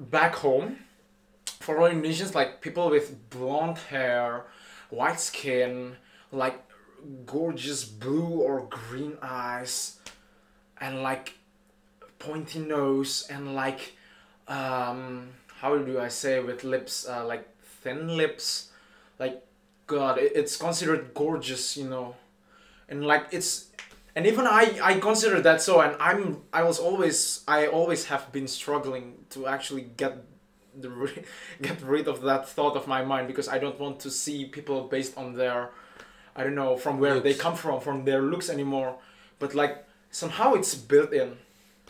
back home, for all Indonesians, like people with blonde hair, white skin, like gorgeous blue or green eyes, and like pointy nose, and like um, how do I say with lips, uh, like thin lips, like God, it, it's considered gorgeous, you know, and like it's and even I I consider that so and I'm I was always I always have been struggling to actually get the [LAUGHS] get rid of that thought of my mind because I don't want to see people based on their I don't know from where they come from from their looks anymore but like somehow it's built in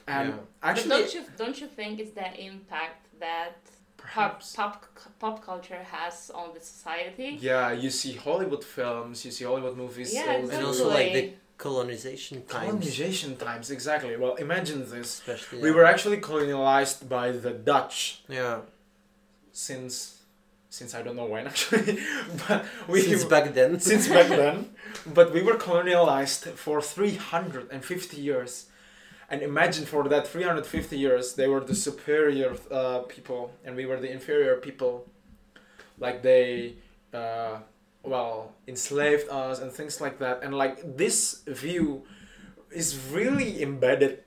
and Yeah. But actually don't you don't you think it's the impact that pop perhaps pop pop culture has on the society? yeah you see Hollywood films you see Hollywood movies Yeah, all and also like the Exactly. Colonization times. Colonization times exactly. Well imagine this. Especially we were actually colonized by the Dutch yeah. since since I don't know when [LAUGHS] actually, but we since back then. since back [LAUGHS] then, but we were colonialized for three hundred and fifty years, and imagine for that three hundred fifty years they were the superior uh, people. And we were the inferior people, like they, uh, well enslaved us and things like that, and like this view, is really embedded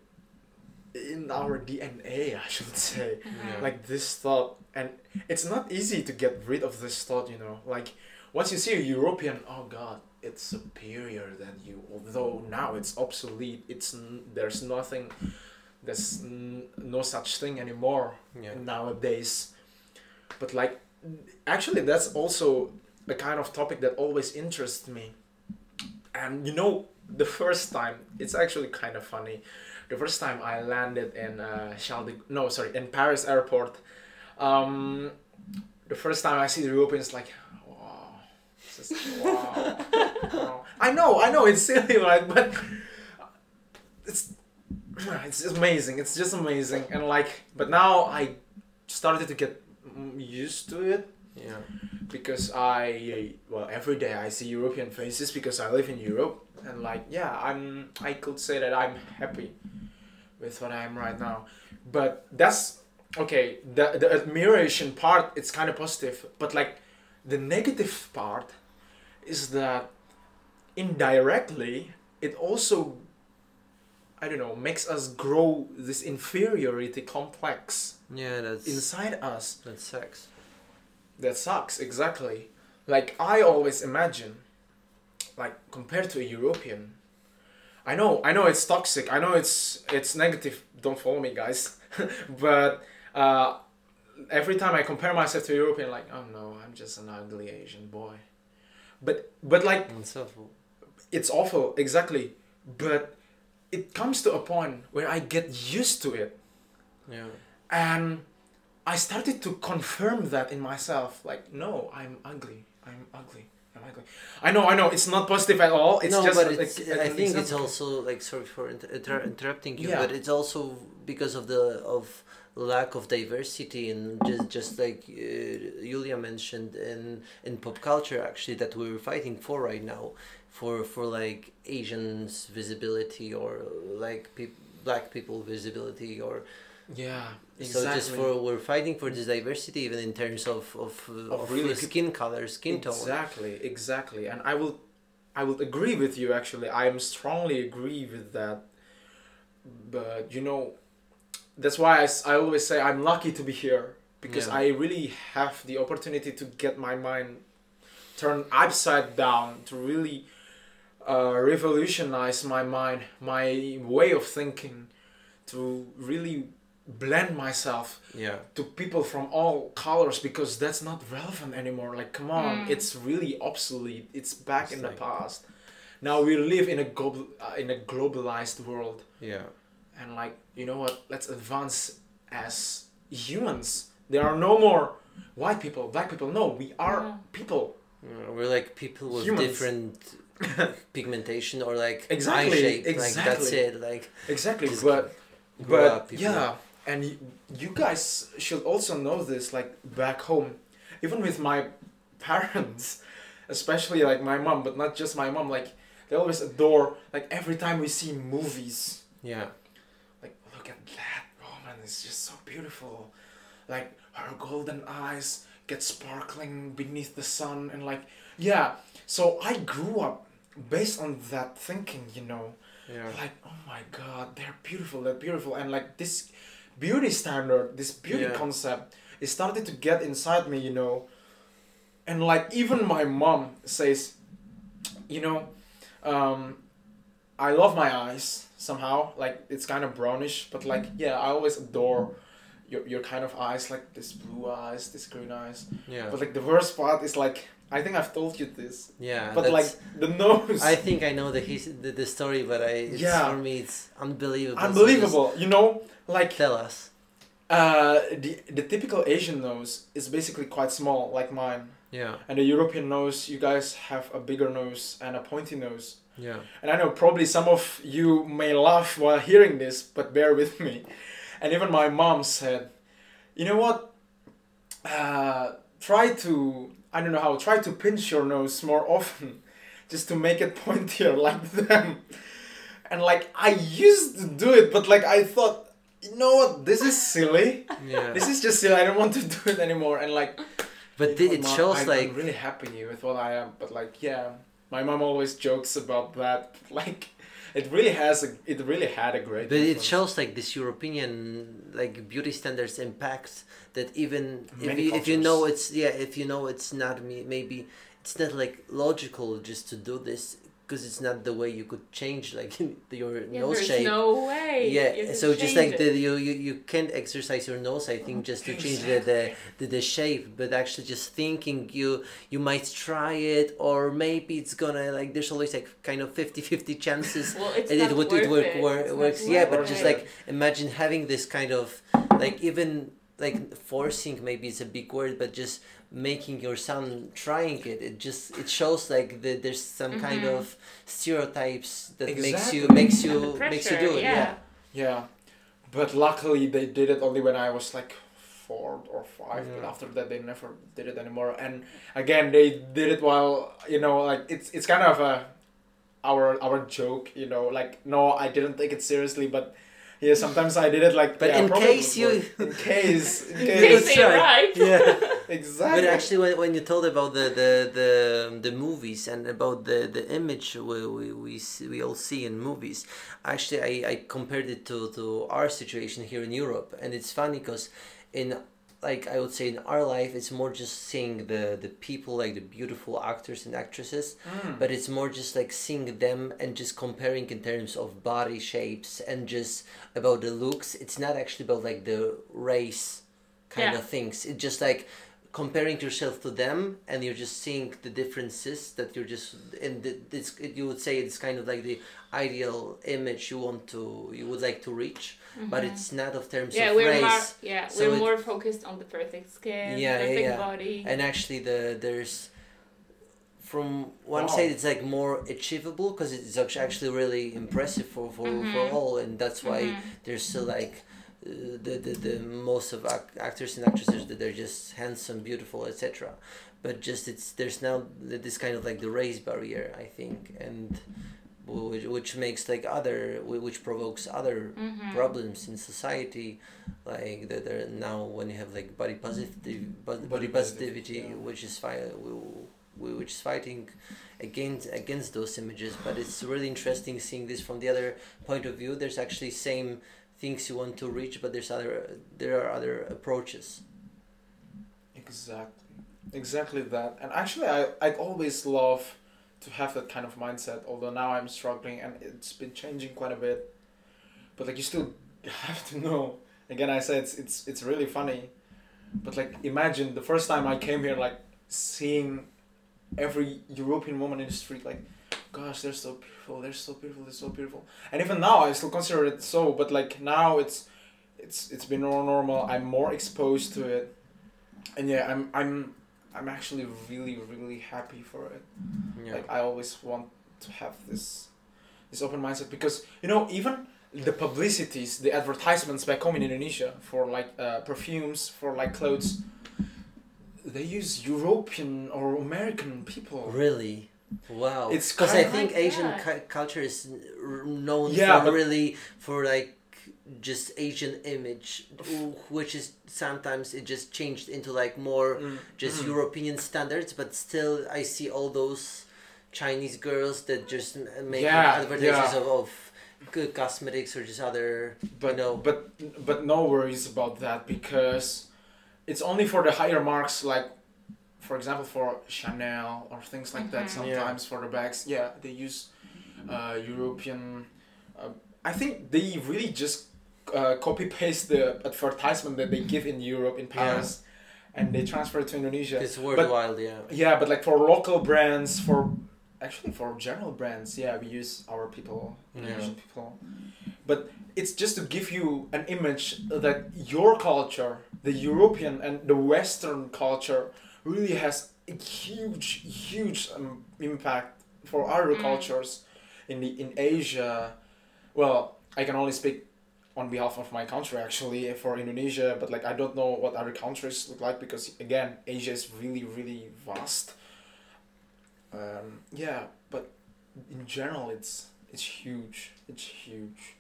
in our DNA, [LAUGHS] I should say. Yeah. like this thought. And it's not easy to get rid of this thought you know. Like once you see a european oh god it's superior than you although now it's obsolete. It's n- there's nothing there's n- no such thing anymore yeah. nowadays. But like actually that's also a kind of topic that always interests me. And you know the first time it's actually kind of funny. The first time i landed in uh, Charles de, no sorry in paris airport um, the first time i see the europeans like wow wow, i know i know it's silly right? [LAUGHS] But it's it's amazing it's just amazing. And like but now i started to get used to it yeah. Because I well every day I see European faces because I live in Europe. And like yeah I'm I could say that I'm happy with what I am right now. But that's okay the the admiration part it's kind of positive. But like the negative part is that indirectly it also I don't know makes us grow this inferiority complex yeah that's inside us. that sucks that sucks, exactly. Like, I always imagine, like, compared to a European, I know, I know it's toxic, I know it's it's negative, don't follow me, guys, [LAUGHS] but uh, every time I compare myself to a European, like, oh no, I'm just an ugly Asian boy. But, but like, it's awful it's awful, exactly, but it comes to a point where I get used to it. Yeah. and I started to confirm that in myself. Like, no, I'm ugly. I'm ugly. I'm ugly. I know. I know. It's not positive at all. It's no, just. but like, it's, an I think it's also like sorry for inter- inter- interrupting you, Yeah. but it's also because of the of lack of diversity and just just like uh, Julia mentioned in in pop culture actually that we're fighting for right now for for like Asians visibility or like peop black people visibility or Yeah. so just for we're fighting for this diversity even in terms of of, Of of really skin color skin tone Exactly, exactly. And I will I will agree with you actually. I am strongly agree with that. But you know that's why I, I always say I'm lucky to be here because Yeah. I really have the opportunity to get my mind turned upside down to really uh, revolutionize my mind, my way of thinking, to really blend myself yeah to people from all colors because that's not relevant anymore. Like, come on, Mm. it's really obsolete. It's back It's in like- the past. Now we live in a global, uh, in a globalized world, yeah and like, you know what? Let's advance as humans. There are no more white people, black people. No, we are Yeah. people. Yeah, we're like people with Humans. different [LAUGHS] pigmentation or like Exactly, eye shape. Exactly. Like that's it. Like Exactly, Just but grow but up, yeah, and you guys should also know this. Like back home, even with my parents, [LAUGHS] especially like my mom, but not just my mom. Like they always adore. Like every time we see movies, yeah, like look at that woman, it's just so beautiful. Like her golden eyes get sparkling beneath the sun, and like yeah. So I grew up based on that thinking, you know yeah, like oh my god they're beautiful they're beautiful and like this beauty standard this beauty Yeah. concept it started to get inside me you know. And like even my mom says you know um i love my eyes somehow like it's kind of brownish but like yeah i always adore your, your kind of eyes like this blue eyes this green eyes. Yeah, but like the worst part is like i think i've told you this yeah. but like the nose I think I know the his the, the story, but I Yeah. for me it's unbelievable. So unbelievable you know like tell us. Uh, the the typical Asian nose is basically quite small, like mine, Yeah, and the European nose. You guys have a bigger nose and a pointy nose. yeah, And I know probably some of you may laugh while hearing this, but bear with me. And even my mom said, "You know what? Uh, try to I don't know how. Try to pinch your nose more often, [LAUGHS] just to make it [LAUGHS] pointier like them." And like I used to do it, but like I thought, you know what? This is silly yeah. this is just silly. I don't want to [LAUGHS] do it anymore. And like, but it Mom, shows I'm, like I'm really happy with what I am. But like, yeah, my mom always jokes about that. Like, it really has a, it really had a great. But it shows like this European like beauty standards impact that even if you, if you know it's yeah if you know it's not me maybe it's not like logical just to do this because it's not the way you could change like [LAUGHS] your Yeah, nose shape. no way. yeah, can so just like the you, you you can't exercise your nose I think just to change the, the the the shape, but actually just thinking you you might try it or maybe it's gonna like there's always like kind of 50-50 chances [LAUGHS] Well, it's and not it would worth it work, it. wor- It's not works yeah but worth just like imagine having this kind of like even like forcing maybe it's a big word but just making your son trying it it just it shows like the, there's some kind Mhm. of stereotypes that makes you makes you And the makes you do it yeah. yeah Yeah, but luckily they did it only when I was like four or five. But after that, they never did it anymore. And again, they did it while you know, like it's it's kind of a our our joke, you know. Like no, I didn't take it seriously, but yeah, sometimes I did it like. But yeah, in case you- in case, in [LAUGHS] In case, case they're right. right. [LAUGHS] yeah [LAUGHS] exactly. But actually, when, when you told about the the, the, the movies and about the, the image we, we, we, see, we all see in movies, actually, I, I compared it to, to our situation here in Europe. And it's funny because in, like, I would say in our life, it's more just seeing the, the people, like the beautiful actors and actresses, Mm. but it's more just like seeing them and just comparing in terms of body shapes and just about the looks. It's not actually about like the race kind Yeah. of things. It's just like comparing yourself to them and you're just seeing the differences that you're just and the, this you would say it's kind of like the ideal image you want to you would like to reach but it's not of terms Mm-hmm. yeah, of we're race more yeah So we're it- more focused on the perfect skin, Yeah, yeah, perfect yeah. body. and actually the there's from one Wow. side it's like more achievable because it's actually really impressive for for, for Mhm. all and that's why Mhm. there's still like the, the the most of ac- actors and actresses that they're just handsome beautiful etc but just it's there's now this kind of like the race barrier i think and which, which makes like other which provokes other Mhm. problems in society like that are now when you have like body positive body, Body positivity positive, yeah. which is fi- w- which is fighting against against those images but it's really interesting seeing this from the other point of view there's actually same things you want to reach but there's other there are other approaches Exactly. Exactly that. And actually, I, I'd always love to have that kind of mindset, although now I'm struggling and it's been changing quite a bit. But like, you still [LAUGHS] have to know. Again, I say it's, it's, it's really funny. But like, imagine the first time I came here, like, seeing every European woman in the street, like, gosh, they're so beautiful, they're so beautiful, they're so beautiful. And even now, I still consider it so, but like, now it's, it's, it's been more normal. I'm more exposed to it. And yeah i'm i'm i'm actually really really happy for it. Yeah. Like i always want to have this this open mindset because you know even the publicities the advertisements back home in indonesia for like uh, perfumes for like clothes they use european or american people. Really wow It's because i think my asian cu- culture is known Yeah, for but- really for like just asian image which is sometimes it just changed into like more Mm, just mm. European standards, but still I see all those Chinese girls that just m- make Yeah, advertisements yeah. of, of good cosmetics or just other. but know. but but no worries about that because it's only for the higher marks like for example for chanel or things like that Mhm. sometimes for the bags yeah they use uh, european uh, i think they really just uh, copy paste the advertisement that they give in europe in paris and they transfer it to indonesia It's worthwhile, yeah. yeah, but like for local brands, for actually for general brands, yeah, we use our people, Yeah. Indonesian people. But it's just to give you an image that your culture, the European and the Western culture, really has a huge, huge um, impact for other Mm. cultures in the in Asia. Well, I can only speak on behalf of my country actually for Indonesia, but like I don't know what other countries look like because again Asia is really really vast. Um, yeah, but in general it's it's huge. It's huge,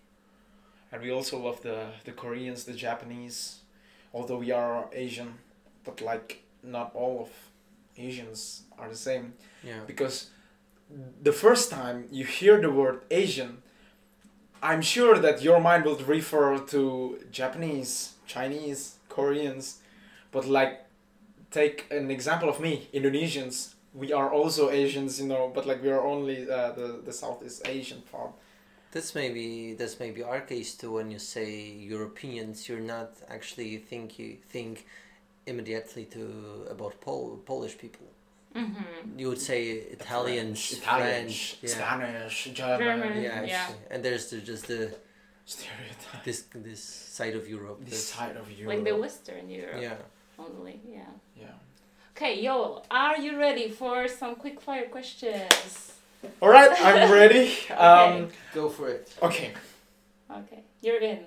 and we also love the the Koreans, the Japanese, although we are Asian, but like not all of Asians are the same Yeah. because the first time you hear the word Asian, I'm sure that your mind will refer to Japanese, Chinese, Koreans, but like take an example of me, Indonesians. We are also Asians, you know, but like we are only uh, the the Southeast Asian part. That's maybe that's maybe our case too. When you say Europeans, you're not actually think you think immediately to about Pol- Polish people. Mm-hmm. You would say Italians, French, Italian, French, yeah. Spanish, German. German. Yeah, Yeah. and there's the, just the Stereotype. this this side of Europe. This that's- side of Europe. Like the Western Europe yeah. only. Yeah. yeah. Okay, yo, are you ready for some quick fire questions? All right, I'm [LAUGHS] ready. Um, Go for it. okay. Okay, you're in.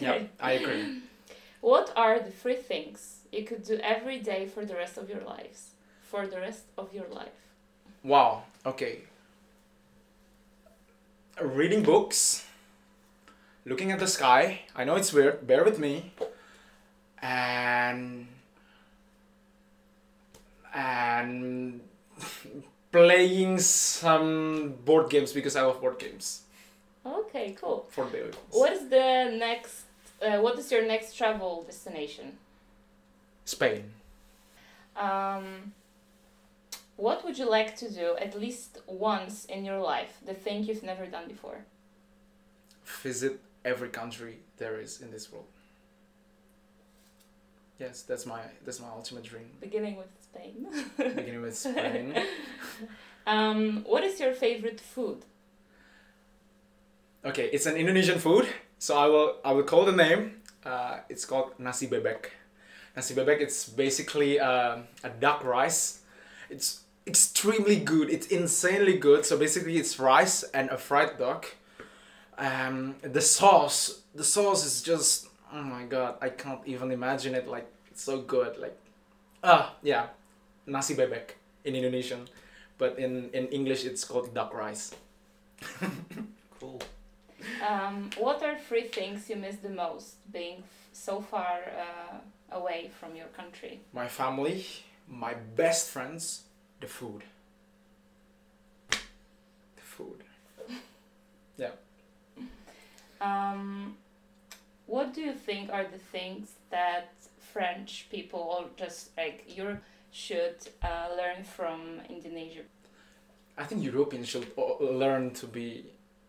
Yeah, I agree. [LAUGHS] What are the three things you could do every day for the rest of your lives? For the rest of your life. Wow. Okay. Reading books, looking at the sky. I know it's weird. Bear with me. And and [LAUGHS] playing some board games because I love board games Okay, cool. for ones. What is the next? Uh, what is your next travel destination? Spain. Um, what would you like to do at least once in your life? The thing you've never done before. Visit every country there is in this world. Yes, that's my that's my ultimate dream. Beginning with Spain. [LAUGHS] Beginning with Spain. [LAUGHS] um, what is your favorite food? Okay, it's an Indonesian food, so I will I will call the name. Uh, it's called nasi bebek. Nasi bebek. It's basically um a duck rice. It's extremely good. It's insanely good. So basically, it's rice and a fried duck. Um, the sauce, the sauce is just oh my god! I can't even imagine it. Like it's so good. Like ah yeah, nasi bebek in Indonesian, but in in English it's called duck rice. [LAUGHS] Cool. Um, what are three things you miss the most being f- so far uh, away from your country? my family, my best friends, the food. The food. [LAUGHS] yeah. Um, what do you think are the things that French people or just like Europe should uh, learn from Indonesia? I think Europeans should learn to be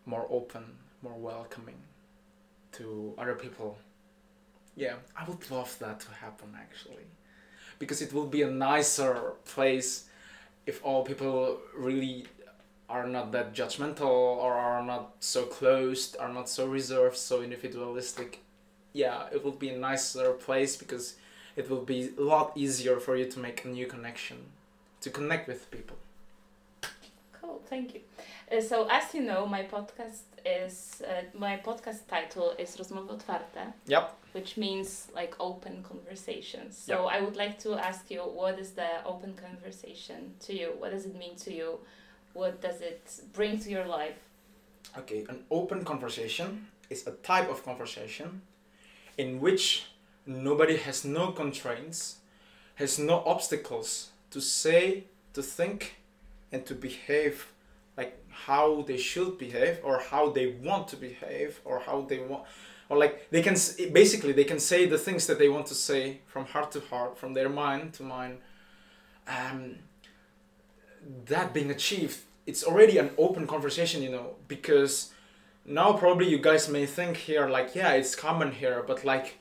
more open, more welcoming to other people. Yeah, I would love that to happen actually. Because it will be a nicer place if all people really are not that judgmental or are not so closed, are not so reserved, so individualistic. Yeah, it will be a nicer place because it will be a lot easier for you to make a new connection, to connect with people. Cool, thank you. Uh, so, as you know, my podcast is uh, my podcast title is Rozmowy Otwarte, Yep. which means like open conversations. So, I would like to ask you, what is the open conversation to you? What does it mean to you? What does it bring to your life? Okay, an open conversation is a type of conversation in which nobody has no constraints, has no obstacles to say, to think, and to behave like how they should behave or how they want to behave or how they want or like they can basically they can say the things that they want to say from heart to heart from their mind to mind. Um, that being achieved it's already an open conversation you know because now probably you guys may think here like yeah it's common here but like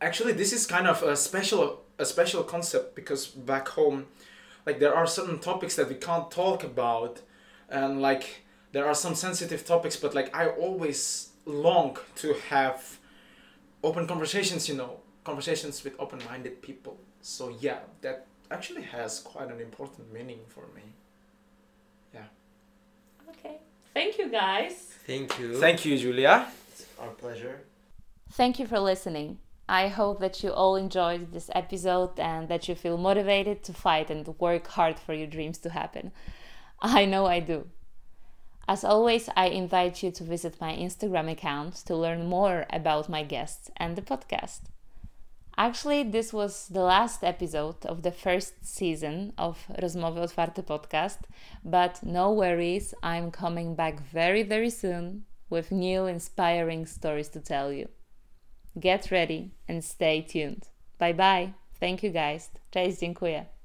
actually this is kind of a special a special concept because back home like there are certain topics that we can't talk about and like there are some sensitive topics but like i always long to have open conversations you know conversations with open-minded people so yeah that actually has quite an important meaning for me yeah Okay. Thank you, guys. Thank you. thank you julia It's our pleasure. Thank you for listening. I hope that you all enjoyed this episode and that you feel motivated to fight and work hard for your dreams to happen. I know I do. As always, I invite you to visit my Instagram account to learn more about my guests and the podcast. Actually, this was the last episode of the first season of Rozmowy Otwarte podcast, but no worries, I'm coming back very, very soon with new inspiring stories to tell you. Get ready and stay tuned. Bye bye. Thank you guys. Cześć, dziękuję.